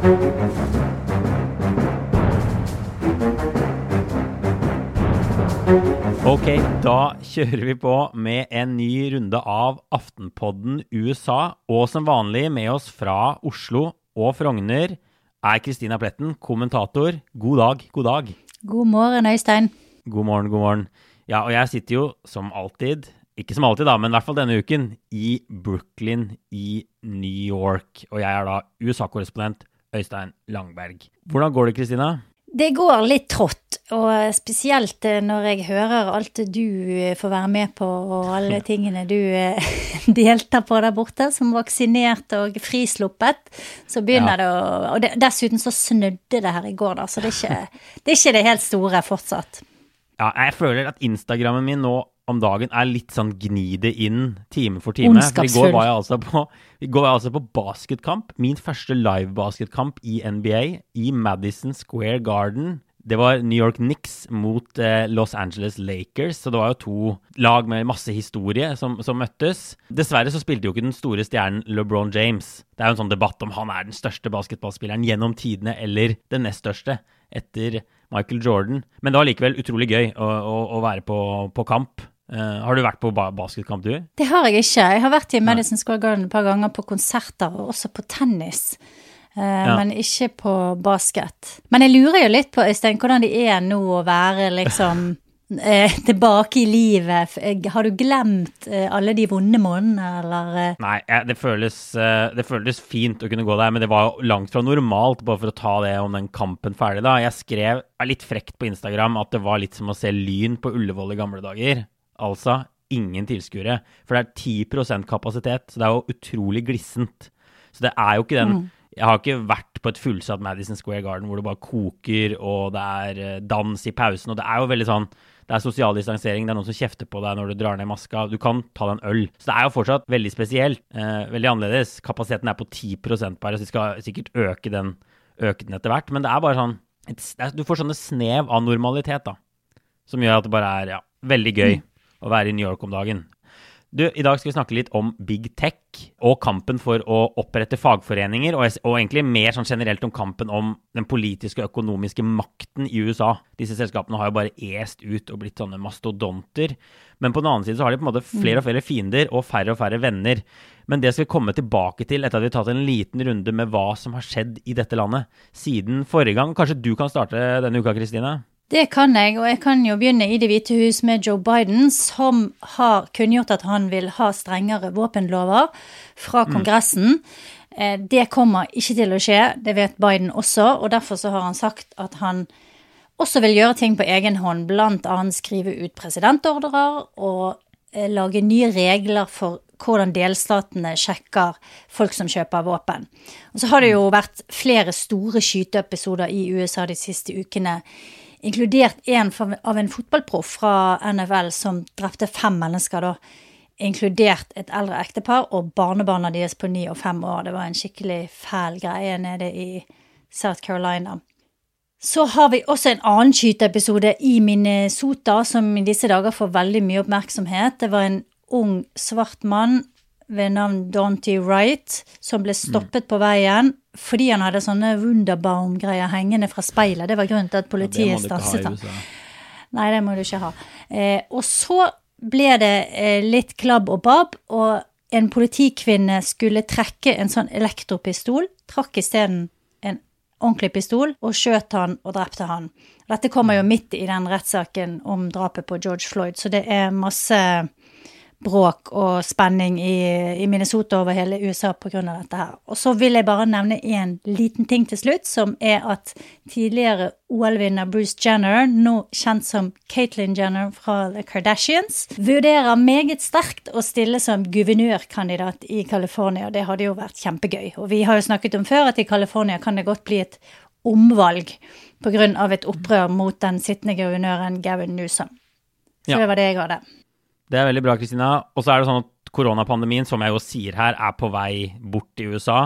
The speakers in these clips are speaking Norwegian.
Ok, da kjører vi på med en ny runde av Aftenpodden USA. Og som vanlig med oss fra Oslo og Frogner er Kristina Pletten, kommentator. God dag, god dag. God morgen, Øystein. God morgen, god morgen. Ja, og jeg sitter jo som alltid, ikke som alltid da, men i hvert fall denne uken, i Brooklyn i New York. Og jeg er da USA-korrespondent Øystein Langberg. Hvordan går det, Kristina? Det går litt trått, og spesielt eh, når jeg hører alt du eh, får være med på, og alle tingene du eh, deltar på der borte, som vaksinert og frisluppet, så begynner ja. det å Og dessuten så snødde det her i går, da, så det er ikke det, er ikke det helt store fortsatt. Ja, jeg føler at Instagrammen min nå om dagen er litt sånn gni det inn time for time. I går var jeg altså på, går jeg altså på basketkamp. Min første live-basketkamp i NBA i Madison Square Garden. Det var New York Knicks mot eh, Los Angeles Lakers, så det var jo to lag med masse historie som, som, møttes. Dessverre så spilte jo ikke den store stjernen LeBron James. Det er jo en sånn debatt om han er den største basketballspilleren gjennom tidene eller den nest største etter Michael Jordan. Men det var likevel utrolig gøy å, å, å være på, på kamp. Uh, har du vært på ba basketkamp, du? Det har jeg ikke. Jeg har vært i Madison Square Garden et par ganger på konserter, og også på tennis. Uh, ja. Men ikke på basket. Men jeg lurer jo litt på, Øystein, hvordan det er nå å være liksom uh, tilbake i livet. Har du glemt alle de vonde månedene, eller? Nei, det føles, det føles, fint å kunne gå der, men det var langt fra normalt, bare for å ta det om den kampen ferdig, da. Jeg skrev litt frekt på Instagram at det var litt som å se Lyn på Ullevål i gamle dager altså ingen tilskuere. For det er 10% kapasitet, så det er jo utrolig glissent. Så det er jo ikke den mm. Jeg har ikke vært på et fullsatt Madison Square Garden hvor det bare koker, og det er eh, dans i pausen, og det er jo veldig sånn det er sosial distansering, det er noen som kjefter på deg når du drar ned maska. Du kan ta deg en øl. Så det er jo fortsatt veldig spesielt. Eh, veldig annerledes. Kapasiteten er på 10 bare, så vi skal sikkert øke den, øke den etter hvert. Men det er bare sånn et, Du får sånne snev av normalitet, da. Som gjør at det bare er ja, veldig gøy. Mm å være i New York om dagen. Du, I dag skal vi snakke litt om big tech og kampen for å opprette fagforeninger, og, og, egentlig mer sånn generelt om kampen om den politiske og økonomiske makten i USA. Disse selskapene har jo bare est ut og blitt sånne mastodonter. Men på den annen side så har de på en måte flere og flere fiender og færre og færre venner. Men det skal vi komme tilbake til etter at vi har tatt en liten runde med hva som har skjedd i dette landet siden forrige gang. Kanskje du kan starte denne uka, Kristine? Det kan jeg, og jeg kan jo begynne i Det hvite hus med Joe Biden, som har kunngjort at han vil ha strengere våpenlover fra mm. Kongressen. Mm. Det kommer ikke til å skje, det vet Biden også, og derfor så har han sagt at han også vil gjøre ting på egen hånd, bl.a. skrive ut presidentordrer og eh, lage nye regler for hvordan delstatene sjekker folk som kjøper våpen. Og så har det jo vært flere store skyteepisoder i USA de siste ukene inkludert en av en fotballproff fra NFL som drepte fem mennesker, da. Inkludert et eldre ektepar og barnebarna deres på ni og fem år. Det var en skikkelig fæl greie nede i South Carolina. Så har vi også en annen skyteepisode i Minnesota som i disse dager får veldig mye oppmerksomhet. Det var en ung svart mann ved navn Donty Wright som ble stoppet på veien fordi han hadde sånne Wunderbaum-greier hengende fra speilet. Det var grunnen til at politiet stanset ham. Nei, det må du ikke ha. Eh, og så ble det eh, litt klabb og babb, og en politikvinne skulle trekke en sånn elektropistol, trakk isteden en ordentlig pistol og skjøt han og drepte han. Dette kommer jo midt i den rettssaken om drapet på George Floyd, så det er masse bråk og spenning i, i Minnesota over hele USA pga. dette her. Og så vil jeg bare nevne én liten ting til slutt, som er at tidligere OL-vinner Bruce Jenner, nå kjent som Caitlyn Jenner fra The Kardashians, vurderer meget sterkt å stille som guvernørkandidat i California. Det hadde jo vært kjempegøy. Og vi har jo snakket om før at i California kan det godt bli et omvalg pga. et opprør mot den sittende guvernøren Gavin Newsom. Så ja. det var det jeg hadde. Det er veldig bra, Kristina. Og så er det sånn at koronapandemien, som jeg jo sier her, er på vei bort i USA.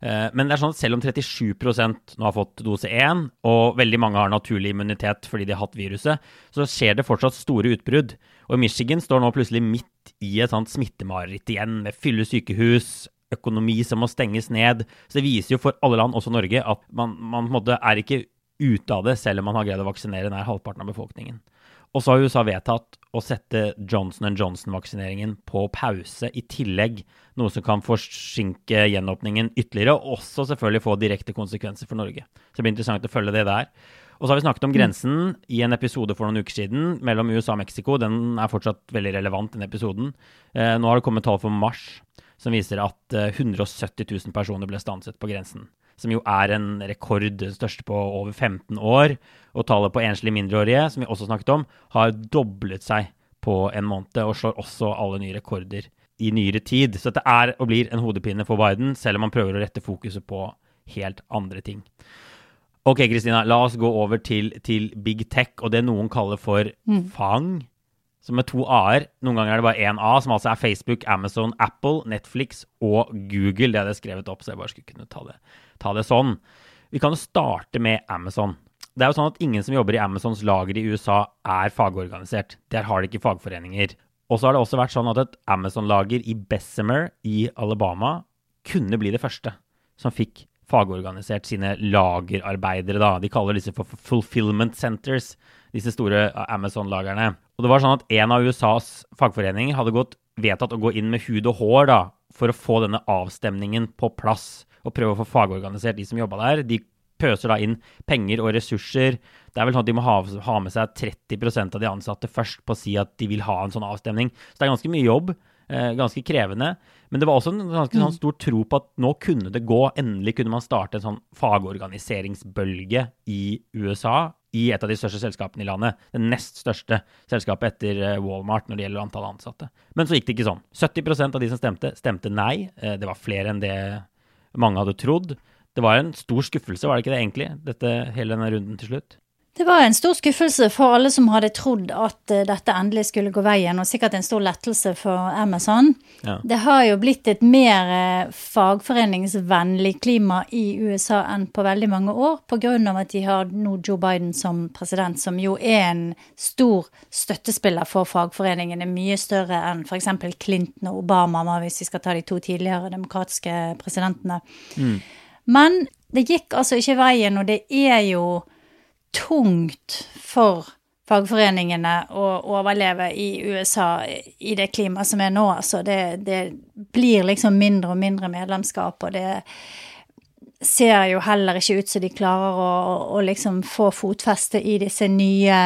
Eh, men det er sånn at selv om 37% nå har fått dose 1, og veldig mange har naturlig immunitet fordi de har hatt viruset, så skjer det fortsatt store utbrudd. Og Michigan står nå plutselig midt i et sånt smittemareritt igjen, med fylle sykehus, økonomi som må stenges ned. Så det viser jo for alle land, også Norge, at man, man er ikke ute av det selv om man har greid å vaksinere nær halvparten av befolkningen. Og så har USA vedtatt å sette Johnson Johnson-vaksineringen på pause i tillegg, noe som kan forsinke gjenåpningen ytterligere, og også selvfølgelig få direkte konsekvenser for Norge. Så det blir interessant å følge det der. Og så har vi snakket om grensen i en episode for noen uker siden mellom USA og Mexico. Den er fortsatt veldig relevant, den episoden. Eh, nå har det kommet tall for mars som viser at eh, 170 000 personer ble stanset på grensen. Som jo er en rekord, den største på over 15 år. Og tallet på enslige mindreårige, som vi også snakket om, har doblet seg på en måned, og slår også alle nye rekorder i nyere tid. Så dette er og blir en hodepine for Biden, selv om han prøver å rette fokuset på helt andre ting. Ok, Kristina, la oss gå over til, til, big tech og det noen kaller for mm. fang. Som med to a-er. Noen ganger er det bare én a, som altså er Facebook, Amazon, Apple, Netflix og Google. Det hadde jeg skrevet opp, så jeg bare skulle kunne ta det, ta det sånn. Vi kan jo starte med Amazon. Det er jo sånn at ingen som jobber i Amazons lager i USA, er fagorganisert. Der har de ikke fagforeninger. Og så har det også vært sånn at et Amazon-lager i Bessemer i Alabama kunne bli det første som fikk fagorganisert sine lagerarbeidere, da. De kaller disse for fulfillment centers, disse store Amazon-lagerne. Og det var sånn at en av USAs fagforeninger hadde gått, vedtatt å gå inn med hud og hår da, for å få denne avstemningen på plass og prøve å få fagorganisert de som jobba der. De pøser da inn penger og ressurser. Det er vel sånn at de må ha, ha med seg 30% av de ansatte først på å si at de vil ha en sånn avstemning. Så det er ganske mye jobb. Eh, ganske krevende. Men det var også en ganske sånn mm. stor tro på at nå kunne det gå. Endelig kunne man starte en sånn fagorganiseringsbølge i USA. I et av de største selskapene i landet. Det nest største selskapet etter eh, Walmart når det gjelder antall ansatte. Men så gikk det ikke sånn. 70% av de som stemte, stemte nei. Eh, det var flere enn det mange hadde trodd. Det var en stor skuffelse, var det ikke det egentlig, dette, hele denne runden til slutt? Det var en stor skuffelse for alle som hadde trodd at uh, dette endelig skulle gå veien, og sikkert en stor lettelse for Amazon. Ja. Det har jo blitt et mer uh, fagforeningsvennlig klima i USA enn på veldig mange år, pga. at de har nå Joe Biden som president, som jo er en stor støttespiller for fagforeningene. Mye større enn f.eks. Clinton og Obama, hvis vi skal ta de to tidligere demokratiske presidentene. Mm. Men det gikk altså ikke veien, og det er jo tungt for fagforeningene å overleve i USA i det klimaet som er nå. Altså det, det, blir liksom mindre og mindre medlemskap, og det ser jo heller ikke ut som de klarer å, å liksom få fotfeste i disse nye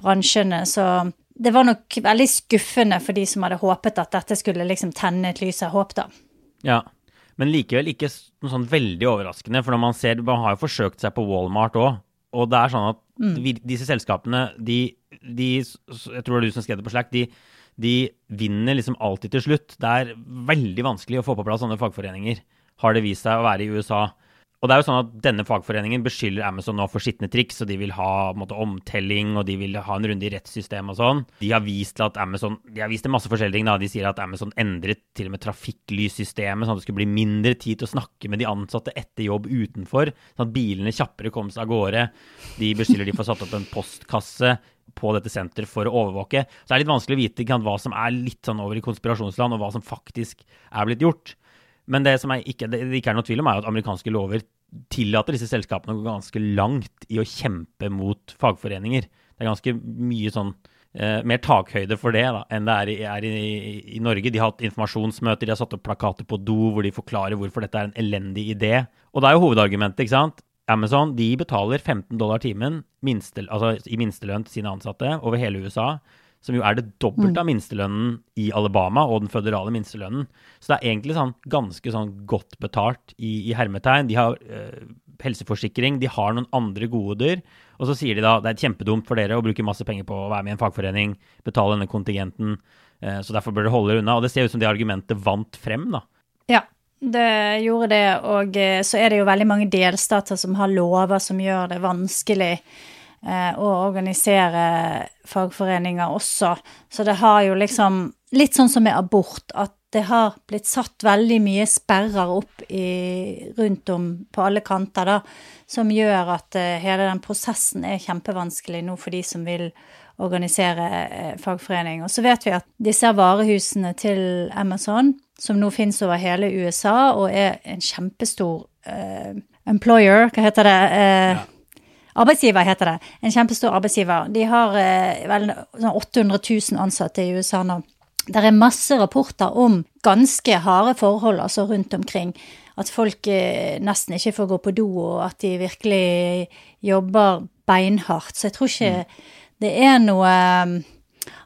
bransjene. Så det var nok veldig skuffende for de som hadde håpet at dette skulle liksom tenne et lys av håp, da. Ja, men likevel ikke noe sånn veldig overraskende, for når man ser Man har jo forsøkt seg på Walmart òg og det er sånn at mm. disse selskapene, de, de, Jeg tror det er du som skrev det på Slack. De, de, vinner liksom alltid til slutt. Det er veldig vanskelig å få på plass sånne fagforeninger, har det vist seg å være i USA. Og det er jo sånn at Denne fagforeningen beskylder Amazon nå for skitne triks, og de vil ha måte, omtelling og de vil ha en runde i rettssystemet og sånn. De har vist til at Amazon, de har vist til masse forskjellige ting. da. De sier at Amazon endret til og med trafikklyssystemet, sånn at det skulle bli mindre tid til å snakke med de ansatte etter jobb utenfor, sånn at bilene kjappere kom seg av gårde. De beskylder de for å satt opp en postkasse på dette senteret for å overvåke. Så det er litt vanskelig å vite hva som er litt sånn over i konspirasjonsland, og hva som faktisk er blitt gjort. Men det som ikke, det ikke er noe tvil om, er at amerikanske lover tillater disse selskapene å gå ganske langt i å kjempe mot fagforeninger. Det er ganske mye sånn eh, mer takhøyde for det da, enn det er, i, er i, i, Norge. De har hatt informasjonsmøter, de har satt opp plakater på do hvor de forklarer hvorfor dette er en elendig idé. Og det er jo hovedargumentet, ikke sant. Amazon de betaler 15 dollar timen minste, altså i minstelønn til sine ansatte over hele USA som jo er det dobbelte av mm. minstelønnen i Alabama og den føderale minstelønnen. Så det er egentlig sånn ganske sånn godt betalt i, i hermetegn. De har øh, helseforsikring, de har noen andre goder. Og så sier de da det er kjempedumt for dere å bruke masse penger på å være med i en fagforening, betale denne kontingenten, øh, så derfor bør dere holde dere unna. Og det ser ut som det argumentet vant frem, da. Ja, det gjorde det, og eh, så er det jo veldig mange delstater som har lover som gjør det vanskelig og organisere fagforeninger også. Så det har jo liksom Litt sånn som med abort, at det har blitt satt veldig mye sperrer opp i, rundt om på alle kanter, da, som gjør at uh, hele den prosessen er kjempevanskelig nå for de som vil organisere uh, fagforening. Og så vet vi at disse varehusene til Amazon, som nå finnes over hele USA, og er en kjempestor eh, employer, hva heter det? Eh, ja. Arbeidsgiver heter det. En kjempestor arbeidsgiver. De har eh, vel 800 000 ansatte i USA nå. Det er masse rapporter om ganske harde forhold altså rundt omkring. At folk eh, nesten ikke får gå på do, og at de virkelig jobber beinhardt. Så jeg tror ikke mm. det er noe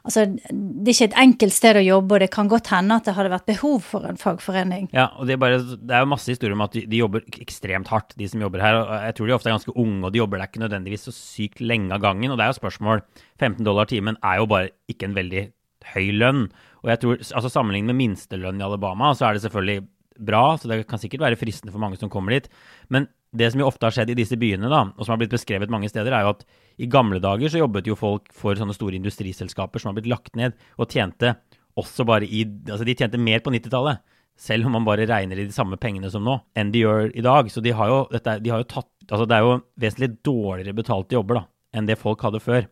Altså, det er ikke et enkelt sted å jobbe, og det kan godt hende at det hadde vært behov for en fagforening. Ja, og det er, bare, det er jo masse historier om at de, de, jobber ekstremt hardt, de som jobber her. og Jeg tror de ofte er ganske unge, og de jobber der ikke nødvendigvis så sykt lenge av gangen. Og det er jo spørsmål 15 dollar timen er jo bare ikke en veldig høy lønn. Og jeg tror, altså Sammenlignet med minstelønn i Alabama, så er det selvfølgelig bra, så det kan sikkert være fristende for mange som kommer dit. Men det som jo ofte har skjedd i disse byene, da, og som har blitt beskrevet mange steder, er jo at i gamle dager så jobbet jo folk for sånne store industriselskaper som har blitt lagt ned, og tjente også bare i Altså, de tjente mer på 90-tallet, selv om man bare regner i de samme pengene som nå, enn de gjør i dag. Så de har jo, dette, de har jo tatt Altså, det er jo vesentlig dårligere betalte jobber da, enn det folk hadde før.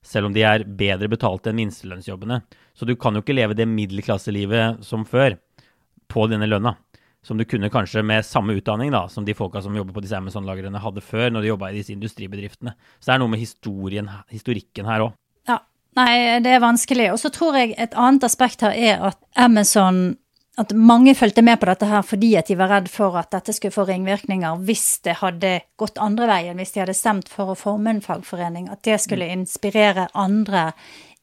Selv om de er bedre betalte enn minstelønnsjobbene. Så du kan jo ikke leve det middelklasselivet som før på denne lønna som du kunne kanskje med samme utdanning da, som de folka som jobber på disse Amazon-lagrene hadde før, når de jobba i disse industribedriftene. Så det er noe med historien, historikken her òg. Ja, nei, det er vanskelig. Og så tror jeg et annet aspekt her er at Amazon at mange fulgte med på dette her fordi at de var redd for at dette skulle få ringvirkninger hvis det hadde gått andre veien, hvis de hadde stemt for å forme en fagforening. At det skulle mm. inspirere andre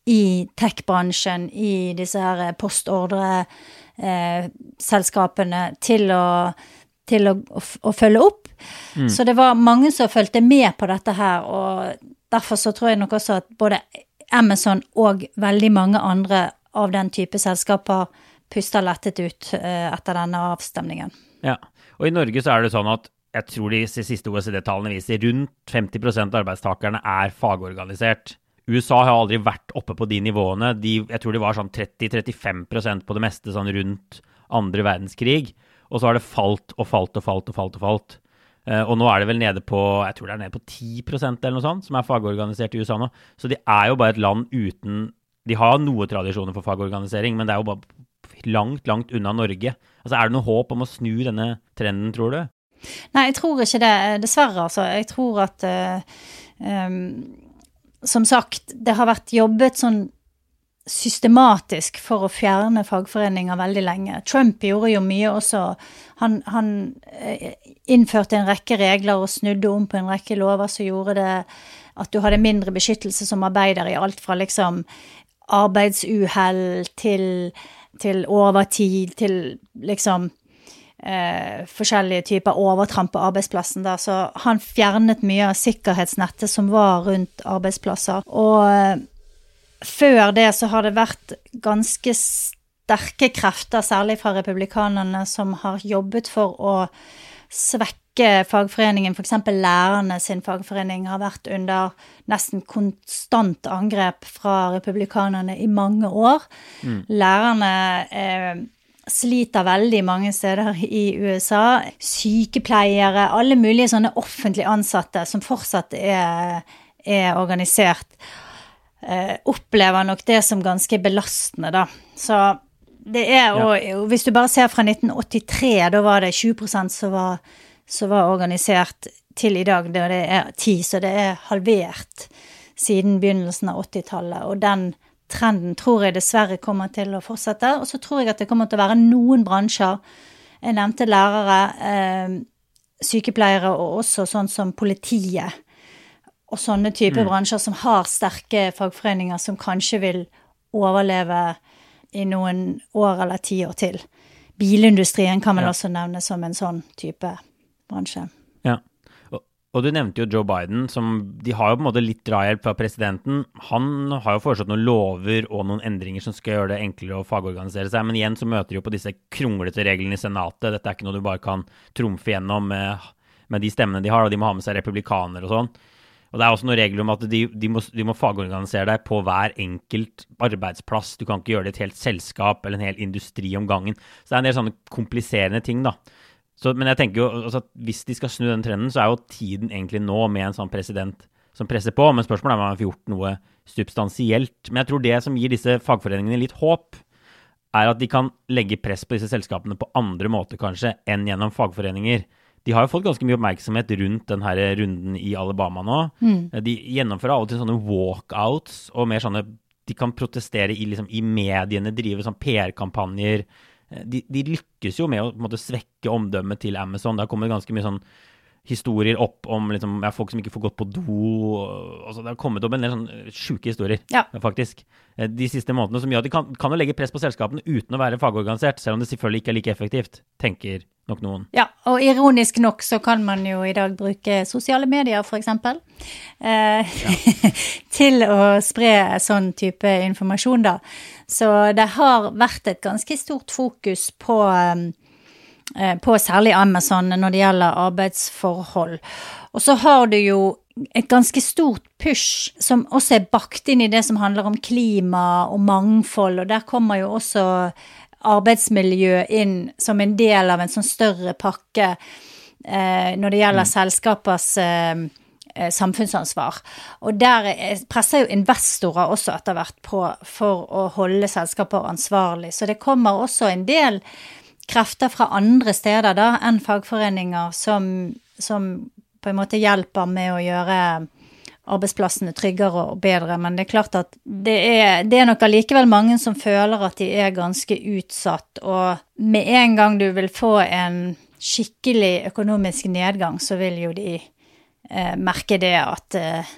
i tech-bransjen, i disse her postordreselskapene, eh, til å, til å, å, å følge opp. Mm. Så det var mange som fulgte med på dette her, og derfor så tror jeg nok også at både Amazon og veldig mange andre av den type selskaper puster lettet ut eh, etter denne avstemningen. Ja, og i Norge så er det sånn at jeg tror de siste OECD-tallene viser rundt 50 av arbeidstakerne er fagorganisert. USA har aldri vært oppe på de nivåene. De, jeg tror de var sånn 30-35% på det meste sånn rundt andre verdenskrig. Og så har det falt og falt og falt og falt. Og falt. Uh, og nå er det vel nede på jeg tror det er nede på 10% eller noe sånt, som er fagorganisert i USA nå. Så de er jo bare et land uten De har noe tradisjoner for fagorganisering, men det er jo bare langt, langt unna Norge. Altså, Er det noe håp om å snu denne trenden, tror du? Nei, jeg tror ikke det, dessverre. Altså. Jeg tror at uh, um som sagt, det har vært jobbet sånn systematisk for å fjerne fagforeninger veldig lenge. Trump gjorde jo mye også. Han, han, eh, innførte en rekke regler og snudde om på en rekke lover som gjorde det at du hadde mindre beskyttelse som arbeider i alt fra liksom arbeidsuhell til, til overtid til liksom eh, forskjellige typer overtramp på arbeidsplassen. Da. Så han fjernet mye av sikkerhetsnettet som var rundt arbeidsplasser. Og eh, før det så har det vært ganske sterke krefter, særlig fra republikanerne, som har jobbet for å svekke fagforeningen. F.eks. lærerne sin fagforening har vært under nesten konstant angrep fra republikanerne i mange år. Mm. Lærerne eh, sliter veldig mange steder i USA. Sykepleiere, alle mulige sånne offentlig ansatte som fortsatt er, er organisert, eh, opplever nok det som ganske belastende, da. Så det er jo ja. Hvis du bare ser fra 1983, da var det 20% som var, som var organisert, til i dag, da det er 10, så det er halvert siden begynnelsen av 80-tallet. Og den trenden tror jeg dessverre kommer til å fortsette. Og så tror jeg at det kommer til å være noen bransjer, jeg nevnte lærere, eh, sykepleiere og også sånn som politiet, og sånne typer mm. bransjer som har sterke fagforeninger som kanskje vil overleve i noen år eller ti år til. Bilindustrien kan vel ja. også nevnes som en sånn type bransje. Ja. Og du nevnte jo Joe Biden, som de har jo på en måte litt drahjelp fra presidenten. Han har jo foreslått noen lover og noen endringer som skal gjøre det enklere å fagorganisere seg. Men igjen så møter de jo på disse kronglete reglene i Senatet. Dette er ikke noe du bare kan trumfe gjennom med, med de stemmene de har, og de må ha med seg republikanere og sånn. Og det er også noen regler om at de, de, må, de, må, fagorganisere deg på hver enkelt arbeidsplass. Du kan ikke gjøre det i et helt selskap eller en hel industri om gangen. Så det er en del sånne kompliserende ting, da. Så, men jeg tenker jo altså, at hvis de skal snu den trenden, så er jo tiden egentlig nå med en sånn president som presser på. Men spørsmålet er om han har gjort noe substansielt. Men jeg tror det som gir disse fagforeningene litt håp, er at de kan legge press på disse selskapene på andre måter, kanskje, enn gjennom fagforeninger. De har jo fått ganske mye oppmerksomhet rundt denne runden i Alabama nå. Mm. De gjennomfører av og til sånne walkouts og mer sånne De kan protestere i, liksom, i mediene, drive sånn PR-kampanjer. De, de, lykkes jo med å måte, svekke omdømmet til Amazon. Det har kommet ganske mye sånn historier opp om liksom, ja, folk som ikke får gått på do. Altså, det har kommet opp en del sånn sjuke historier, Ja. faktisk. Eh, De siste månedene som gjør at de kan, kan legge press på selskapene uten å være fagorganisert, selv om det selvfølgelig ikke er like effektivt, tenker nok noen. Ja, og ironisk nok så kan man jo i dag bruke sosiale medier, f.eks. Eh, til å spre sånn type informasjon, da. Så det har vært et ganske stort fokus på eh, på særlig Amazon når det gjelder arbeidsforhold. Og så har du jo et ganske stort push som også er bakt inn i det som handler om klima og mangfold, og der kommer jo også arbeidsmiljø inn som en del av en sånn større pakke eh, når det gjelder selskapers eh, eh, samfunnsansvar. Og der er- presser jo investorer også etter hvert på for å holde selskaper ansvarlig. Så det kommer også en del krefter fra andre steder da enn fagforeninger som, som på en måte hjelper med å gjøre arbeidsplassene tryggere og bedre, men det er klart at det er, det er nok allikevel mange som føler at de er ganske utsatt, og med en gang du vil få en skikkelig økonomisk nedgang, så vil jo de eh, merke det at eh,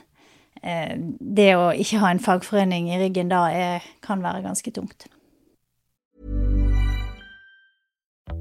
eh, det å ikke ha en fagforening i ryggen da er, kan være ganske tungt.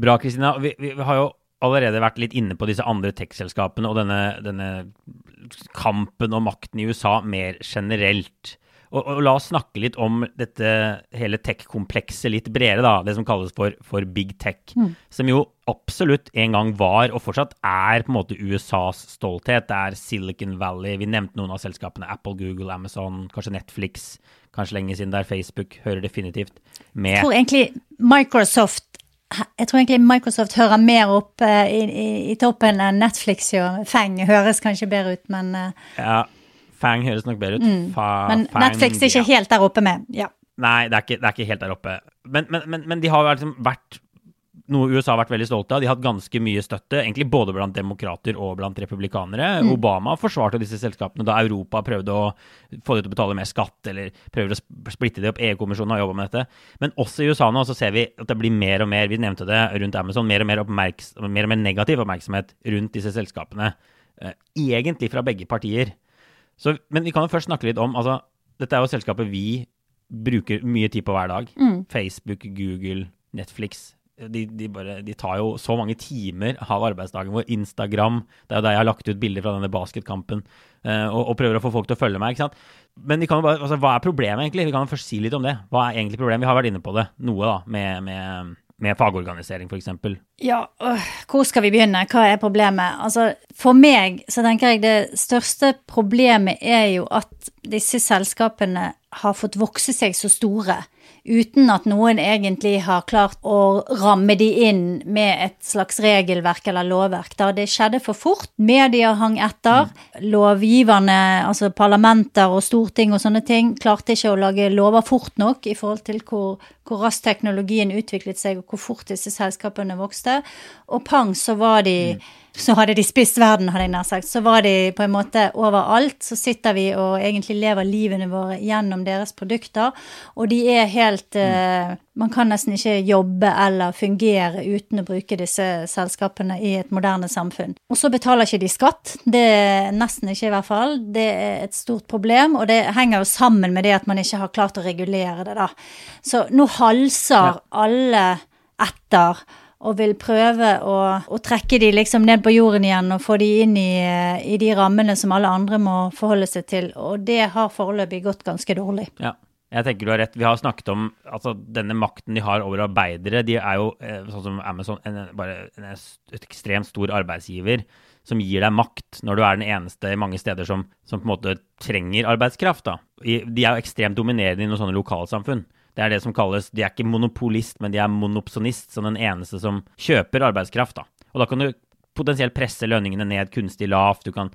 Bra, Kristina. Vi, vi, har jo allerede vært litt inne på disse andre tech-selskapene og denne, denne kampen om makten i USA mer generelt. Og, og la oss snakke litt om dette hele tech-komplekset litt bredere, da. Det som kalles for, for big tech. Som jo absolutt en gang var, og fortsatt er, på en måte USAs stolthet. Det er Silicon Valley. Vi nevnte noen av selskapene. Apple, Google, Amazon, kanskje Netflix. Kanskje lenge siden der Facebook hører definitivt med. Jeg tror egentlig Microsoft jeg tror egentlig Microsoft hører mer opp uh, i, i, i toppen enn Netflix gjør. Feng høres kanskje bedre ut, men, uh, Ja, Fang høres nok bedre ut. Fa, men Fang, Netflix er ikke ja. helt der oppe med. Ja. Nei, det er ikke, det er ikke helt der oppe. Men, men, men, men de har liksom vært noe USA har vært veldig stolte av. De har hatt ganske mye støtte, egentlig både blant demokrater og blant republikanere. Obama forsvarte disse selskapene da Europa prøvde å få dem til å betale mer skatt, eller prøver å splitte det opp. EU-kommisjonen har jobba med dette. Men også i USA nå så ser vi at det blir mer og mer, vi nevnte det rundt Amazon, mer og mer, oppmerks, mer, og mer negativ oppmerksomhet rundt disse selskapene. Eh, egentlig fra begge partier. Så, men vi kan jo først snakke litt om altså, Dette er jo selskapet vi bruker mye tid på hver dag. Facebook, Google, Netflix. De, de, bare, de tar jo så mange timer av arbeidsdagen vår. Instagram, det er jo der jeg har lagt ut bilder fra denne basketkampen. eh, og, og prøver å få folk til å følge meg. ikke sant? Men bare, altså, hva er problemet, egentlig? Vi kan først si litt om det. Hva er egentlig problemet? Vi har vært inne på det noe, da, med, med, med fagorganisering, f.eks. Ja, øh, hvor skal vi begynne? Hva er problemet? Altså, for meg så tenker jeg det største problemet er jo at disse selskapene har fått vokse seg så store uten at noen egentlig har klart å ramme de inn med et slags regelverk eller lovverk. Da det skjedde for fort. Media hang etter. Lovgiverne, altså parlamenter og storting og sånne ting, klarte ikke å lage lover fort nok i forhold til hvor hvor raskt teknologien utviklet seg, og hvor fort disse selskapene vokste. Og pang, så var de mm så hadde de spist verden, hadde jeg nær sagt. Så var de på en måte overalt. Så sitter vi og egentlig lever livene våre gjennom deres produkter. Og de er helt uh, Man kan nesten ikke jobbe eller fungere uten å bruke disse selskapene i et moderne samfunn. Og så betaler ikke de skatt. Det er nesten ikke, i hvert fall. Det er et stort problem, og det henger jo sammen med det at man ikke har klart å regulere det, da. Så nå halser ja. alle etter og vil prøve å, å, trekke de liksom ned på jorden igjen og få de inn i, i, de rammene som alle andre må forholde seg til. Og det har foreløpig gått ganske dårlig. Ja. Jeg tenker du har rett. Vi har snakket om altså, denne makten de har over arbeidere. De er jo, eh, sånn som Amazon, en, bare en, ekstremt stor arbeidsgiver som gir deg makt når du er den eneste i mange steder som, som på en måte trenger arbeidskraft. Da. De er jo ekstremt dominerende i noen sånne lokalsamfunn. Det er det som kalles De er ikke monopolist, men de er monopsonist, som den eneste som kjøper arbeidskraft. da. Og da kan du potensielt presse lønningene ned kunstig lavt. Du kan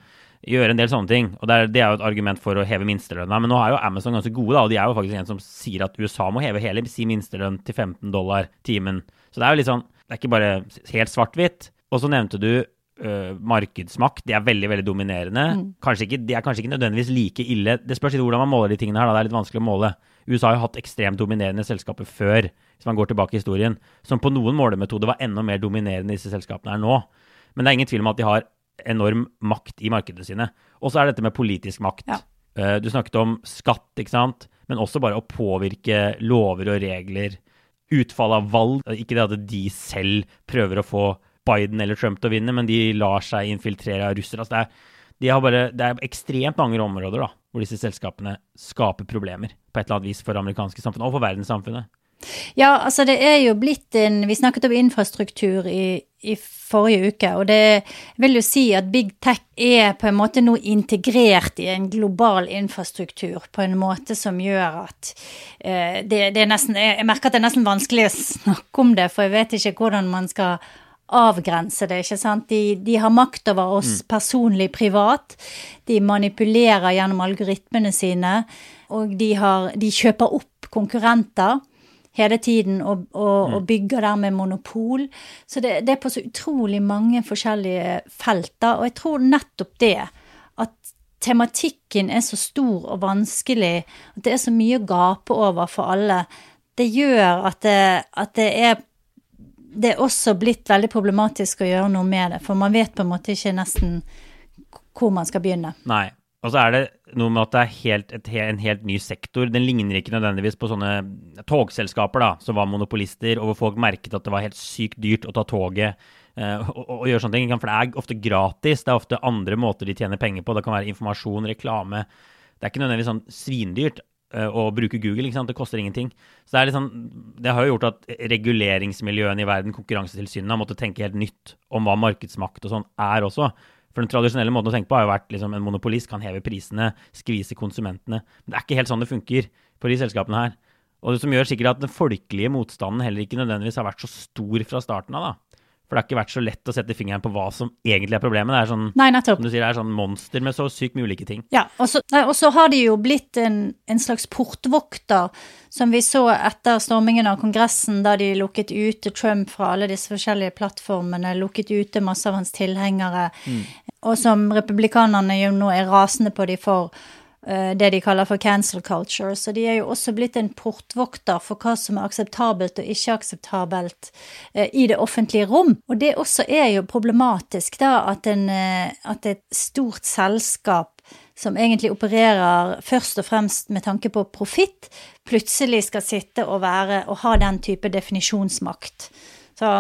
gjøre en del sånne ting. Og det er, det er, jo et argument for å heve minstelønna. Men nå er jo Amazon ganske gode, da, og de er jo faktisk en som sier at USA må heve hele sin minstelønn til 15 dollar timen. Så det er jo litt sånn Det er ikke bare helt svart-hvitt. Og så nevnte du uh, markedsmakt. De er veldig veldig dominerende. Mm. Ikke, de er kanskje ikke nødvendigvis like ille. Det spørs litt hvordan man måler de tingene her. Da. Det er litt vanskelig å måle. USA har jo hatt ekstremt dominerende selskaper før, hvis man går tilbake i historien, som på noen målemetode var enda mer dominerende disse selskapene er nå. Men det er ingen tvil om at de har enorm makt i markedene sine. Og så er dette med politisk makt. Ja. Uh, du snakket om skatt, ikke sant? men også bare å påvirke lover og regler. Utfall av valg. Ikke det at de selv prøver å få Biden eller Trump til å vinne, men de lar seg infiltrere av russere. Altså det, er, de bare, det, er, ekstremt mange områder da, hvor disse selskapene skaper problemer på et eller annet vis for det amerikanske samfunnet og for verdenssamfunnet. Ja, altså det er jo blitt en Vi snakket om infrastruktur i, i forrige uke, og det vil jo si at big tech er på en måte nå integrert i en global infrastruktur på en måte som gjør at eh, det, det, er nesten Jeg merker at det er nesten vanskelig å snakke om det, for jeg vet ikke hvordan man skal avgrense det, ikke sant. De, de har makt over oss mm. personlig, privat. De manipulerer gjennom algoritmene sine, og de, har, de kjøper opp konkurrenter hele tiden og, og, mm. og bygger dermed monopol. Så det, det, er på så utrolig mange forskjellige felter, og jeg tror nettopp det at tematikken er så stor og vanskelig, at det er så mye å gape over for alle, det gjør at det, at det er det er også blitt veldig problematisk å gjøre noe med det, for man vet på en måte ikke nesten hvor man skal begynne. Nei. Og så er det noe med at det er helt, et, en helt ny sektor. Den ligner ikke nødvendigvis på sånne togselskaper da, som var monopolister, og hvor folk merket at det var helt sykt dyrt å ta toget uh, og, og, gjøre sånne ting. For det er ofte gratis. Det er ofte andre måter de tjener penger på. Det kan være informasjon, reklame. Det er ikke nødvendigvis sånn svindyrt å eh, bruke Google. Det koster ingenting. Så Det liksom, det har jo gjort at reguleringsmiljøene i verden, Konkurransetilsynet, har måttet tenke helt nytt om hva markedsmakt og sånn er også. For den tradisjonelle måten å tenke på har jo vært liksom en monopolist kan heve prisene, skvise konsumentene. Men det er ikke helt sånn det funker på de selskapene her. Og det som gjør sikkert at den folkelige motstanden heller ikke nødvendigvis har vært så stor fra starten av. da. For det har ikke vært så lett å sette fingeren på hva som egentlig er problemet. Det er sånn, Nei. Som du sier, det er sånn monster med så sykt mye ulike ting. Ja, og så har de jo blitt en, en, slags portvokter, som vi så etter stormingen av Kongressen, da de lukket ute Trump fra alle disse forskjellige plattformene, lukket ute masse av hans tilhengere, mm. og som republikanerne jo nå er rasende på de for. Eh, det de kaller for cancel culture. Så de er jo også blitt en portvokter for hva som er akseptabelt og ikke akseptabelt eh, i det offentlige rom. Og det også er jo problematisk, da, at, en, eh, at et stort selskap som egentlig opererer først og fremst med tanke på profitt, plutselig skal sitte og være og ha den type definisjonsmakt. Så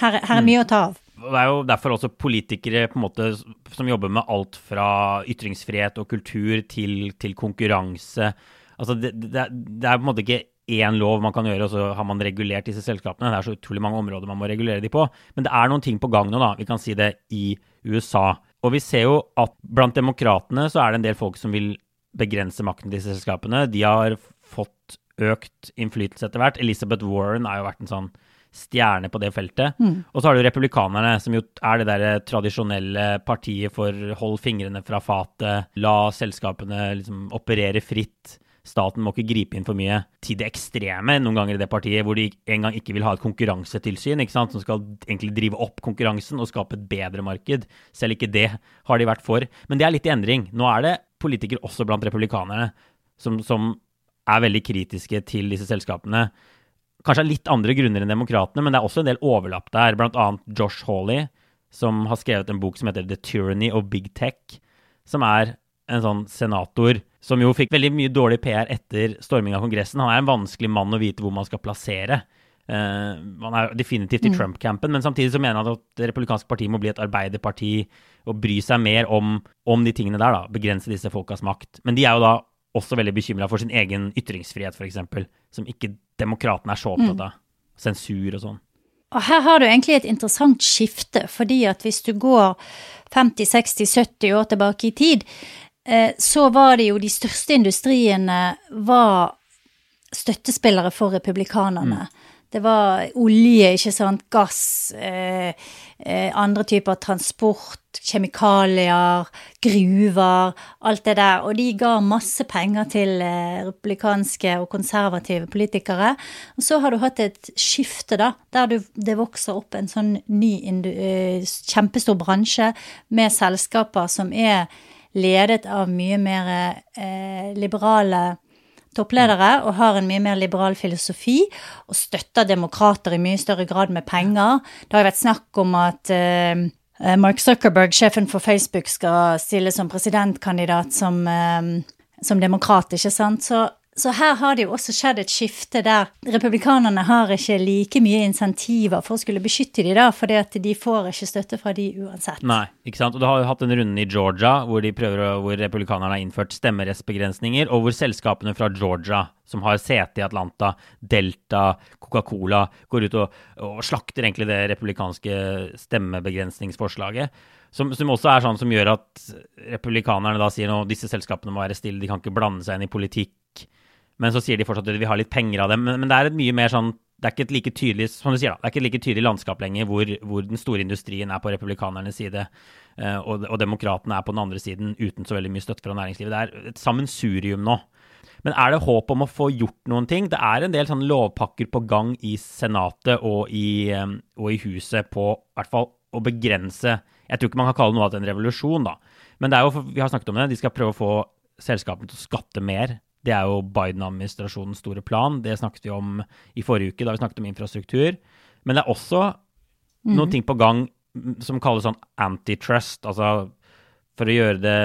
her, her er mm. mye å ta av det er jo derfor også politikere måte som jobber med alt fra ytringsfrihet og kultur til, til konkurranse. Altså det, det, det, er på en måte ikke én lov man kan gjøre, og så har man regulert disse selskapene. Det er så utrolig mange områder man må regulere de på. Men det er noen ting på gang nå, da. Vi kan si det i USA. Og vi ser jo at blant demokratene så er det en del folk som vil begrense makten til disse selskapene. De har fått økt innflytelse etter hvert. Elizabeth Warren har jo vært en sånn stjerne på det feltet. Mm. Og så har du republikanerne, som jo er det der tradisjonelle partiet for hold fingrene fra fatet, la selskapene liksom operere fritt. staten må ikke gripe inn for mye til det ekstreme noen ganger i det partiet, hvor de engang ikke vil ha et konkurransetilsyn ikke sant, som skal egentlig drive opp konkurransen og skape et bedre marked. Selv ikke det har de vært for. Men det er litt i endring. Nå er det politikere også blant republikanerne som, som er veldig kritiske til disse selskapene. Kanskje av litt andre grunner enn demokratene, men det er også en del overlapp der. Blant annet Josh Hawley, som har skrevet en bok som heter The Tyranny of Big Tech, som er en sånn senator som jo fikk veldig mye dårlig PR etter storming av Kongressen. Han er en vanskelig mann å vite hvor man skal plassere. Uh, han er definitivt i mm. Trump-campen, men samtidig så mener han at Det republikanske partiet må bli et arbeiderparti og bry seg mer om, om de tingene der. da, Begrense disse folkas makt. Men de er jo da også veldig bekymra for sin egen ytringsfrihet, f.eks., som ikke demokratene er så opptatt mm. av. Mm. Sensur og sånn. Og her har du egentlig et interessant skifte, fordi at hvis du går 50, 60, 70 år tilbake i tid, eh, så var det jo de største industriene var støttespillere for republikanerne. Mm. Det var olje, ikke sant, gass, eh, eh, andre typer transport, kjemikalier, gruver, alt det der. Og de ga masse penger til eh, republikanske og konservative politikere. Og så har du hatt et skifte, da, der du, det vokser opp en sånn ny, eh, kjempestor bransje med selskaper som er ledet av mye mer eh, liberale toppledere og har en mye mer liberal filosofi og støtter demokrater i mye større grad med penger. Det har vært snakk om at uh, Mark Zuckerberg, sjefen for Facebook, skal stille som presidentkandidat som, uh, som demokrat, ikke sant. Så så her har det jo også skjedd et skifte der republikanerne har ikke like mye insentiver for å skulle beskytte de da, fordi at de får ikke støtte fra de uansett. Nei, ikke sant. Og du har jo hatt en runde i Georgia hvor, prøver, hvor republikanerne har innført stemmerettsbegrensninger, og hvor selskapene fra Georgia som har sete i Atlanta, Delta, Coca-Cola, går ut og, og slakter egentlig det republikanske stemmebegrensningsforslaget. Som, som, også er sånn som gjør at republikanerne da sier at disse selskapene må være stille, de kan ikke blande seg inn i politikk. Men så sier de fortsatt at de vil ha litt penger av dem. Men, men, det er et mye mer sånn det er ikke et like tydelig som du sier da, det er ikke et like tydelig landskap lenger hvor, hvor den store industrien er på republikanernes side uh, og, og demokratene er på den andre siden uten så veldig mye støtte fra næringslivet. Det er et sammensurium nå. Men er det håp om å få gjort noen ting? Det er en del sånne lovpakker på gang i Senatet og i, um, og i Huset på i hvert fall å begrense Jeg tror ikke man kan kalle noe av det en revolusjon, da. Men det er jo, vi har snakket om det, de skal prøve å få selskapene til å skatte mer det er jo Biden-administrasjonens store plan. Det snakket vi om i forrige uke, da vi snakket om infrastruktur. Men det er også mm. noen ting på gang som kalles sånn antitrust. Altså for å gjøre det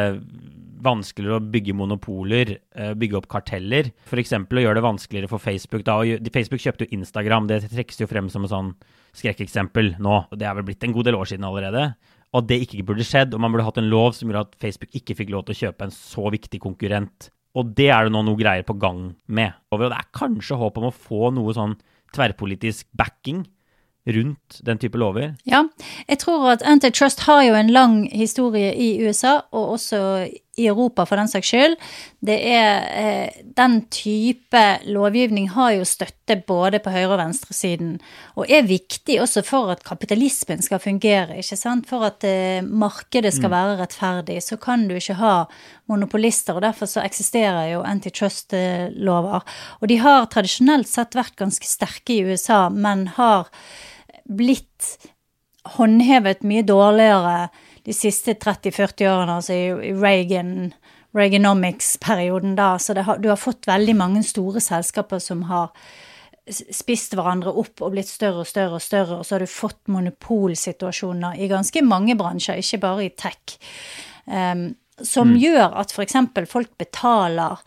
vanskeligere å bygge monopoler, eh, bygge opp karteller. F.eks. å gjøre det vanskeligere for Facebook. Da. Facebook kjøpte jo Instagram, det trekkes jo frem som et sånn skrekkeksempel nå. og Det er vel blitt en god del år siden allerede. Og at det ikke burde skjedd, og man burde hatt en lov som gjorde at Facebook ikke fikk lov til å kjøpe en så viktig konkurrent og det er det nå noe greier på gang med. Og det er kanskje håp om å få noe sånn tverrpolitisk backing rundt den type lover? Ja, jeg tror at antitrust har jo en lang historie i USA, og også i Europa for den saks skyld. Det er eh, Den type lovgivning har jo støtte både på høyre- og venstresiden, og er viktig også for at kapitalismen skal fungere, ikke sant. For at eh, markedet skal mm. være rettferdig, så kan du ikke ha monopolister, og derfor så eksisterer jo antitrust-lover. Og de har tradisjonelt sett vært ganske sterke i USA, men har blitt håndhevet mye dårligere de siste 30-40 årene, altså i Reagan, Reaganomics-perioden da. Så har, du har fått veldig mange store selskaper som har spist hverandre opp og blitt større og større og større, og så har du fått monopolsituasjoner i ganske mange bransjer, ikke bare i tech, um, som mm. gjør at f.eks. folk betaler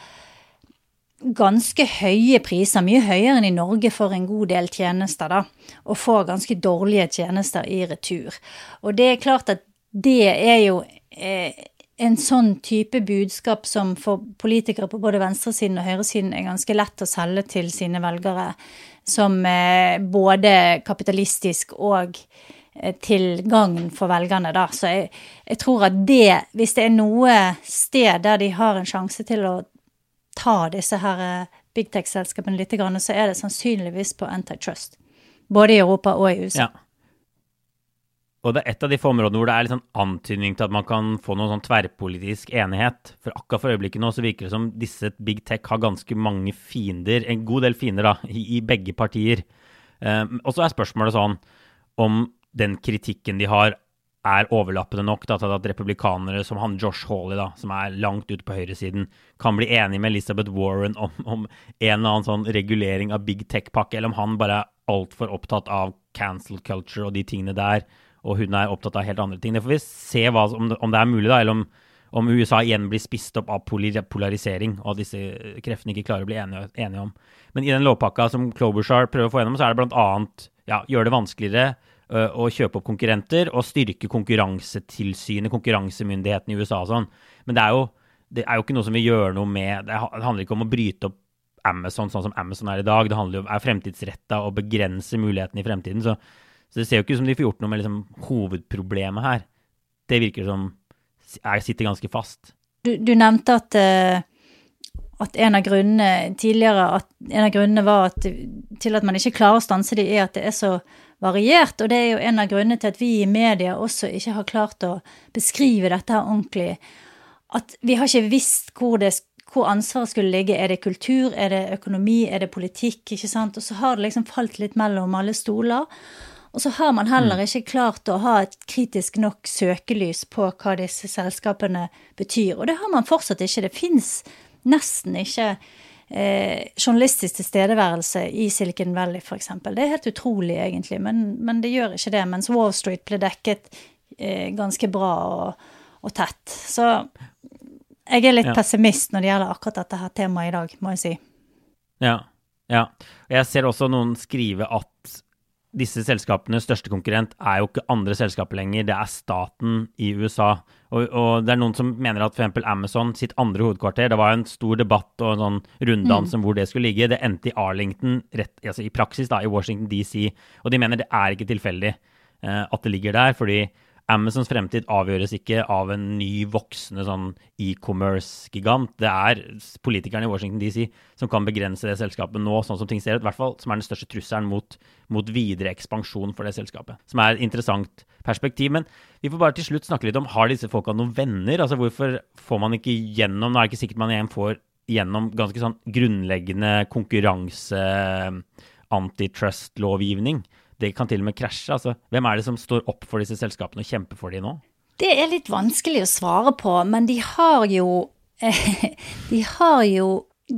ganske høye priser, mye høyere enn i Norge for en god del tjenester, da, og får ganske dårlige tjenester i retur. Og det er klart at det er jo eh, en sånn type budskap som for politikere på både venstresiden og høyresiden er ganske lett å selge til sine velgere, som eh, både kapitalistisk og eh, til gagn for velgerne, da. Så jeg, jeg, tror at det, hvis det er noe sted der de har en sjanse til å ta disse her big tech-selskapene litt, så er det sannsynligvis på antitrust. Både i Europa og i USA. Ja. Og det er et av de få områdene hvor det er litt sånn antydning til at man kan få noen sånn tverrpolitisk enighet. For akkurat for øyeblikket nå så virker det som disse big tech har ganske mange fiender, en god del fiender, da, i, i begge partier. Um, og så er spørsmålet sånn om den kritikken de har, er overlappende nok da, til at republikanere som han Josh Hawley, da, som er langt ute på høyresiden, kan bli enig med Elizabeth Warren om, om en eller annen sånn regulering av big tech-pakke, eller om han bare er altfor opptatt av cancel culture og de tingene der og hun er opptatt av helt andre ting. Det får vi se hva, om, det, om, det, er mulig, da, eller om, om, USA igjen blir spist opp av polarisering, og disse kreftene ikke klarer å bli enige, enige om. Men i den lovpakka som Klobuchar prøver å få gjennom, så er det bl.a. Ja, gjøre det vanskeligere uh, å kjøpe opp konkurrenter og styrke konkurransetilsynet, konkurransemyndigheten i USA og sånn. Men det er, jo, det er jo ikke noe som vil gjøre noe med Det handler ikke om å bryte opp Amazon sånn som Amazon er i dag. Det handler jo om er fremtidsretta og begrense mulighetene i fremtiden. Så så det ser jo ikke ut som de får gjort noe med liksom, hovedproblemet her. Det virker som jeg sitter ganske fast. Du, du nevnte at, uh, at, en av grunnene tidligere at en av grunnene var at, til at man ikke klarer å stanse de, er at det er så variert. Og det er jo en av grunnene til at vi i media også ikke har klart å beskrive dette her ordentlig. At vi har ikke visst hvor, det, hvor ansvaret skulle ligge. Er det kultur, er det økonomi, er det politikk? ikke sant? Og så har det liksom falt litt mellom alle stoler. Og så har man heller mm. ikke klart å ha et kritisk nok søkelys på hva disse selskapene betyr. Og det har man fortsatt ikke. Det fins nesten ikke eh, journalistisk tilstedeværelse i Silicon Valley, f.eks. Det er helt utrolig, egentlig, men, men, det gjør ikke det. Mens Wall Street ble dekket eh, ganske bra og, og, tett. Så jeg er litt ja. pessimist når det gjelder akkurat dette her temaet i dag, må jeg si. Ja. ja. Jeg ser også noen skrive at disse selskapenes største konkurrent er jo ikke andre selskaper lenger, det er staten i USA. Og, og det er noen som mener at f.eks. Amazon sitt andre hovedkvarter Det var en stor debatt og en sånn runddans mm. om hvor det skulle ligge. Det endte i Arlington, rett, altså i praksis da, i Washington DC. Og de mener det er ikke tilfeldig eh, at det ligger der, fordi Amazons fremtid avgjøres ikke av en ny, voksende sånn e-commerce-gigant. Det er politikerne i Washington DC som kan begrense det selskapet nå, sånn som ting ser ut. I hvert fall som er den største trusselen mot, mot, videre ekspansjon for det selskapet. Som er et interessant perspektiv. Men vi får bare til slutt snakke litt om har disse folka noen venner? Altså Hvorfor får man ikke gjennom Nå er det ikke sikkert man igjen får gjennom ganske sånn grunnleggende konkurranse antitrust-lovgivning det kan til og med krasje. Altså, hvem er det som står opp for disse selskapene og kjemper for dem nå? Det er litt vanskelig å svare på, men de har jo De har jo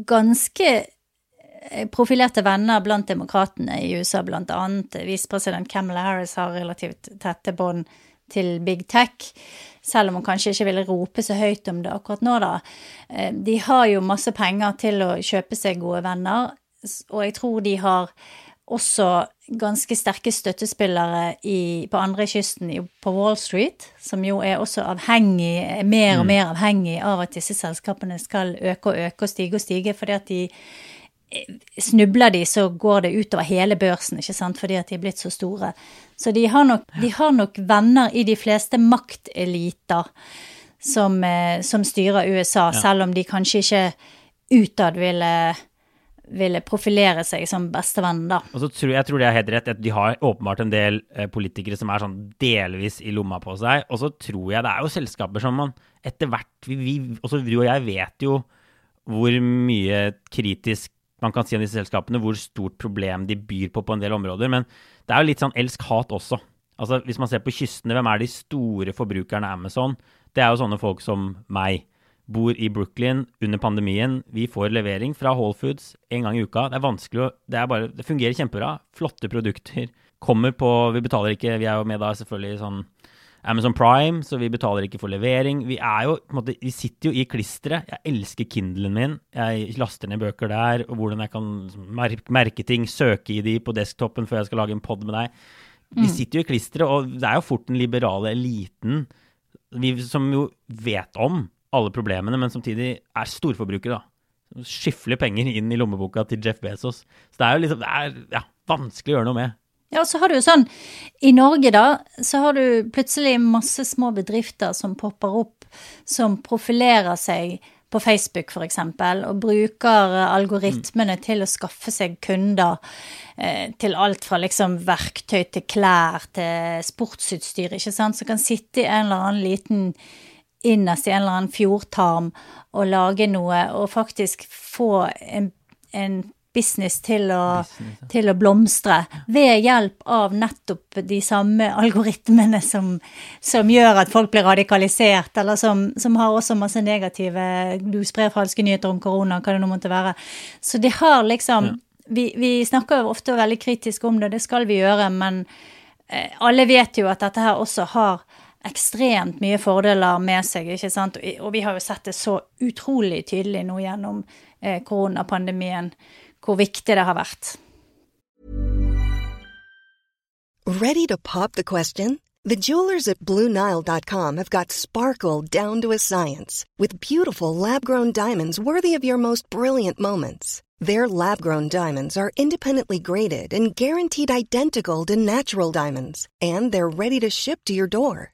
ganske eh, profilerte venner blant demokratene i USA, blant annet visepresident Camilla Harris har relativt tette bånd til big tech, selv om hun kanskje ikke ville rope så høyt om det akkurat nå, da. Eh, de har jo masse penger til å kjøpe seg gode venner, og jeg tror de har også ganske sterke støttespillere i, på andre kysten på Wall Street, som jo er også avhengig, mer og mm. mer avhengig av at disse selskapene skal øke og øke og stige og stige, fordi at de eh, Snubler de, så går det utover hele børsen, ikke sant, fordi at de er blitt så store. Så de har nok, de har nok venner i de fleste makteliter som, eh, som styrer USA, ja. selv om de kanskje ikke utad ville ville profilere seg som bestevenn, da. Og så tror jeg tror det er helt rett. De har åpenbart en del eh, politikere som er sånn delvis i lomma på seg. Og så tror jeg det er jo selskaper som man etter hvert vi, vi, Også du og jeg vet jo hvor mye kritisk man kan si om disse selskapene, hvor stort problem de byr på på en del områder. Men det er jo litt sånn elsk-hat også. Altså Hvis man ser på kystene, hvem er de store forbrukerne av Amazon? Det er jo sånne folk som meg bor i Brooklyn under pandemien. Vi får levering fra Whole Foods en gang i uka. Det er vanskelig å Det, er bare, det fungerer kjempebra. Flotte produkter. Kommer på Vi betaler ikke Vi er jo med da selvfølgelig sånn Amazon Prime, så vi betaler ikke for levering. Vi er jo, på en måte, vi sitter jo i klisteret. Jeg elsker Kindlen min. Jeg laster ned bøker der, og hvordan jeg kan merke ting, søke i de på desktopen før jeg skal lage en pod med deg. Vi mm. sitter jo i klisteret, og det er jo fort den liberale eliten vi, som jo vet om alle problemene, men samtidig er storforbruker, da. Skyfler penger inn i lommeboka til Jeff Bezos. Så det er jo liksom Det er ja, vanskelig å gjøre noe med. Ja, og så har du jo sånn I Norge, da, så har du plutselig masse små bedrifter som popper opp, som profilerer seg på Facebook f.eks., og bruker algoritmene til å skaffe seg kunder eh, til alt fra liksom verktøy til klær til sportsutstyr, ikke sant, som kan sitte i en eller annen liten innerst i en eller annen fjordtarm og lage noe, og faktisk få en, en business til å, business, til å, blomstre ved hjelp av nettopp de samme algoritmene som, som gjør at folk blir radikalisert, eller som, som, har også masse negative Du sprer falske nyheter om korona, hva det nå måtte være. Så de har liksom ja. vi, vi, snakker ofte veldig kritisk om det, det skal vi gjøre, men eh, alle vet jo at dette her også har ekstremt mye fordeler med seg, ikke sant? Og vi har jo sett det så utrolig tydelig nå gjennom eh, koronapandemien hvor viktig det har vært. Ready to pop the question? The jewelers at BlueNile.com have got sparkle down to a science with beautiful lab-grown diamonds worthy of your most brilliant moments. Their lab-grown diamonds are independently graded and guaranteed identical to natural diamonds, and they're ready to ship to your door.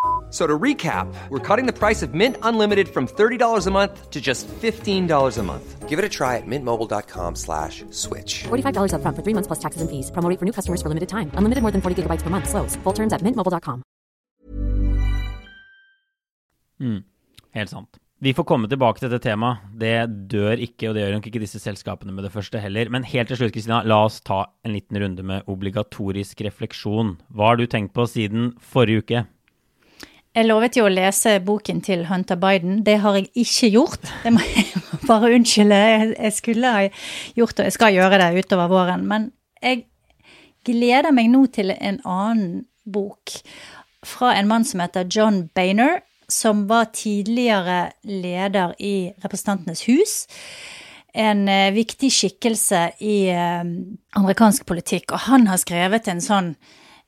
So to recap, we're cutting the price of Mint Unlimited from $30 a month to just $15 a month. Give it a try at mintmobile.com slash switch. $45 up front for three months plus taxes and fees. Promoting for new customers for limited time. Unlimited more than 40 gigabytes per month. Slows. Full terms at mintmobile.com. Mm, helt sant. Vi får komme tilbake til dette temaet. Det dør ikke, og det gjør nok ikke disse selskapene med det første heller. Men helt til slutt, Kristina, la oss ta en liten runde med obligatorisk refleksjon. Hva har du tenkt på siden forrige uke? Jeg lovet jo å lese boken til Hunter Biden. Det har jeg ikke gjort. Det må jeg bare unnskylde. Jeg skulle ha gjort det, jeg skal gjøre det utover våren. Men jeg gleder meg nå til en annen bok fra en mann som heter John Bainer, som var tidligere leder i Representantenes hus. En uh, viktig skikkelse i uh, amerikansk politikk. Og han har skrevet en sånn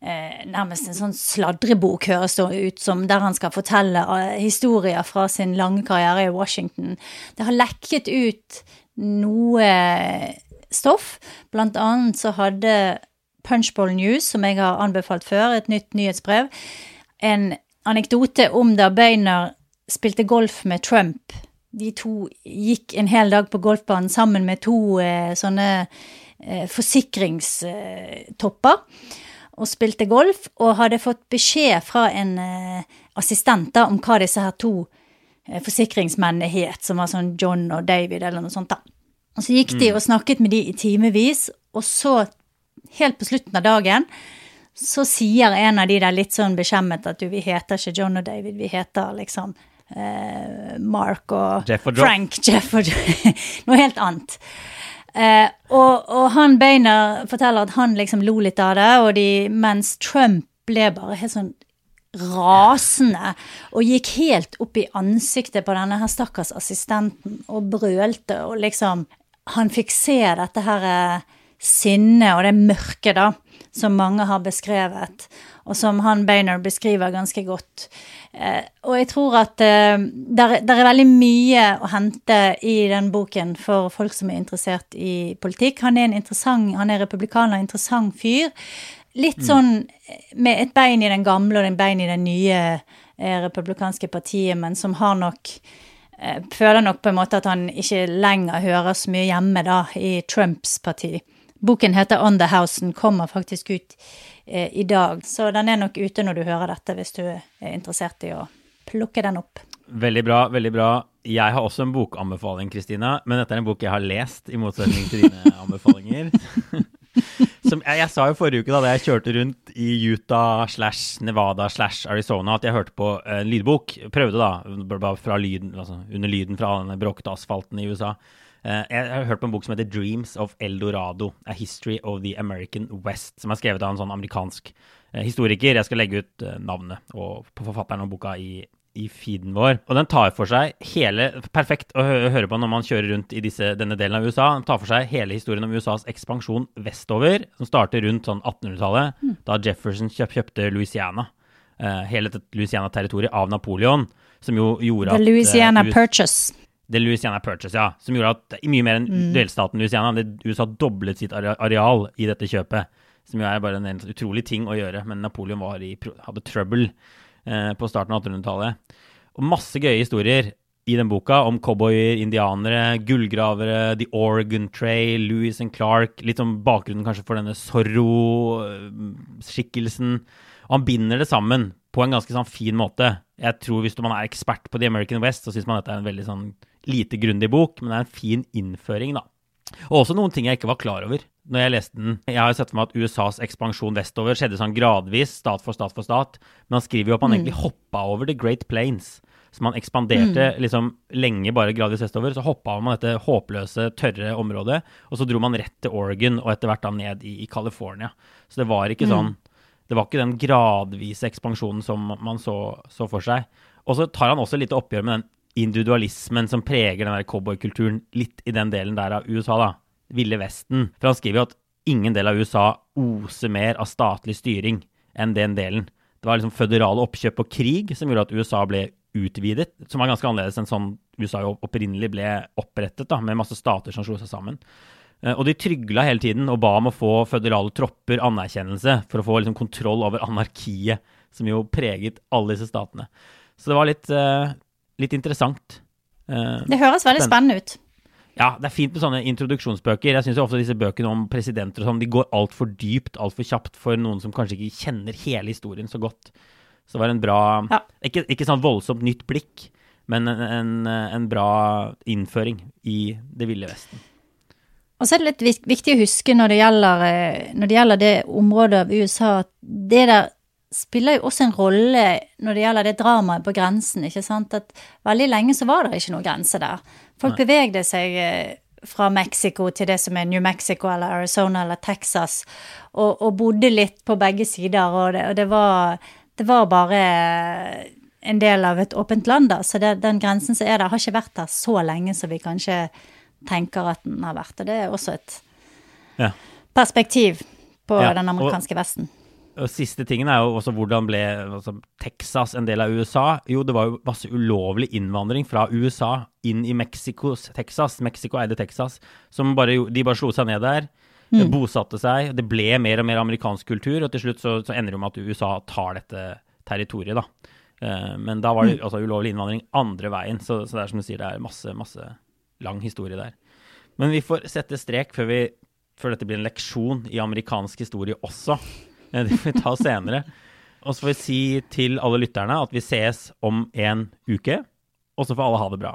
eh, nærmest en sånn sladrebok, høres det ut som, der han skal fortelle eh, historier fra sin lange karriere i Washington. Det har lekket ut noe stoff. Blant annet så hadde Punchbowl News, som jeg har anbefalt før, et nytt nyhetsbrev, en anekdote om da Bainer spilte golf med Trump. De to gikk en hel dag på golfbanen sammen med to eh, sånne eh, forsikringstopper og spilte golf, og hadde fått beskjed fra en eh, assistent da, om hva disse her to eh, forsikringsmennene het, som var sånn John og David eller noe sånt. da. Og Så gikk de mm. og snakket med de i timevis, og så, helt på slutten av dagen, så sier en av de der litt sånn beskjemmet at du, vi heter ikke John og David, vi heter liksom eh, Mark og, Jeff og Frank, Jeff og Noe helt annet. Eh, og, og, han Bainer forteller at han liksom lo litt av det, de, mens Trump ble bare helt sånn rasende og gikk helt opp i ansiktet på denne her stakkars assistenten og brølte og liksom Han fikk se dette her eh, sinnet og det mørket, da, som mange har beskrevet, og som han Bainer beskriver ganske godt. Eh, og jeg tror at eh, der, der, er veldig mye å hente i den boken for folk som er interessert i politikk. Han er en interessant, han er republikaner, interessant fyr. Litt mm. sånn med et bein i den gamle og et bein i det nye eh, republikanske partiet, men som har nok eh, Føler nok på en måte at han ikke lenger hører så mye hjemme da i Trumps parti. Boken heter On the House, den kommer faktisk ut eh, i dag. Så den er nok ute når du hører dette, hvis du er interessert i å plukke den opp. Veldig bra, veldig bra. Jeg har også en bokanbefaling, Kristina, men dette er en bok jeg har lest, i motsetning til dine anbefalinger. Som jeg, jeg, sa jo forrige uke da, da jeg kjørte rundt i Utah slash Nevada slash Arizona, at jeg hørte på en lydbok. Prøvde da, lyden, altså, under lyden fra den bråkete asfalten i USA. Eh, jeg har hørt på en bok som heter 'Dreams of Eldorado', A History of the American West, som er skrevet av en sånn amerikansk eh, historiker. Jeg skal legge ut eh, navnet og på forfatteren av boka i, i feeden vår. Og den tar for seg hele Perfekt å høre på når man kjører rundt i disse, denne delen av USA. Den tar for seg hele historien om USAs ekspansjon vestover, som starter rundt sånn 1800-tallet, mm. da Jefferson kjøp, kjøpte Louisiana. Uh, hele Louisiana-territoriet av Napoleon, som jo gjorde The at The Louisiana uh, Purchase. The Louisiana Purchase, ja. Som gjorde at mye mer enn mm. delstaten Louisiana det, USA doblet sitt areal i dette kjøpet. Som jo er bare en, en utrolig ting å gjøre. Men Napoleon i, hadde trouble eh, på starten av 1800-tallet. Og masse gøye historier i den boka om cowboyer, indianere, gullgravere, The Oregon Trail, Louis and Clark. Litt om bakgrunnen kanskje for denne Zorro-skikkelsen. Og han binder det sammen på en ganske sånn fin måte. Jeg tror Hvis man er ekspert på The American West, så syns man dette er en veldig sånn lite grundig bok, men det er en fin innføring, da. Og også noen ting jeg ikke var klar over når jeg leste den. Jeg har jo sett for meg at USAs ekspansjon vestover skjedde sånn gradvis, stat for stat for stat. Men han skriver jo at man mm. egentlig hoppa over The Great Plains. Så man ekspanderte mm. liksom lenge bare gradvis vestover. Så hoppa man dette håpløse, tørre området. Og så dro man rett til Oregon, og etter hvert da ned i, i California. Så det var ikke mm. sånn Det var ikke den gradvise ekspansjonen som man så, så for seg. Og så tar han også litt oppgjør med den individualismen som preger den der cowboykulturen litt i den delen der av USA, da. Ville Vesten. For han skriver jo at ingen del av USA oser mer av statlig styring enn den delen. Det var liksom føderale oppkjøp og krig som gjorde at USA ble utvidet, som var ganske annerledes enn sånn USA opprinnelig ble opprettet, da, med masse stater som slo seg sammen. Eh, og de trygla hele tiden og ba om å få føderale tropper anerkjennelse for å få liksom kontroll over anarkiet, som jo preget alle disse statene. Så det var litt, uh, litt interessant. Uh, det høres veldig spennende ut. Ja, det er fint med sånne introduksjonsbøker. Jeg syns ofte disse bøkene om presidenter og sånn, de går altfor dypt, altfor kjapt for noen som kanskje ikke kjenner hele historien så godt. Så det var en bra ja. ikke, ikke, sånn voldsomt nytt blikk, men en, en, en, bra innføring i Det ville Vesten. Og så er det litt viktig å huske når det gjelder, eh, når det, gjelder det området av USA, at det der spiller jo også en rolle når det gjelder det dramaet på grensen. ikke sant? At veldig lenge så var det ikke noen grense der. Folk Nei. bevegde seg eh, fra Mexico til det som er New Mexico eller Arizona eller Texas, og, og bodde litt på begge sider, og det, og det, var, det var, bare en del av et åpent land, da. Så det, den grensen som er der, har ikke vært der så lenge som vi kanskje tenker at den har vært. Og det er også et ja. perspektiv på ja, den amerikanske og, Vesten. Og siste tingen er jo også hvordan ble altså, Texas en del av USA? Jo, det var jo masse ulovlig innvandring fra USA inn i Mexicos Texas. Mexico eide Texas. Som bare, de bare slo seg ned der. Mm. Bosatte seg. Det ble mer og mer amerikansk kultur, og til slutt så, så ender det med at USA tar dette territoriet, da. Uh, men da var det mm. altså ulovlig innvandring andre veien, så, så, det er som du sier, det er masse, masse lang historie der. Men vi får sette strek før, vi, før dette blir en leksjon i amerikansk historie også. Det får vi ta senere. Og så får vi si til alle lytterne at vi ses om en uke. Og så får alle ha det bra.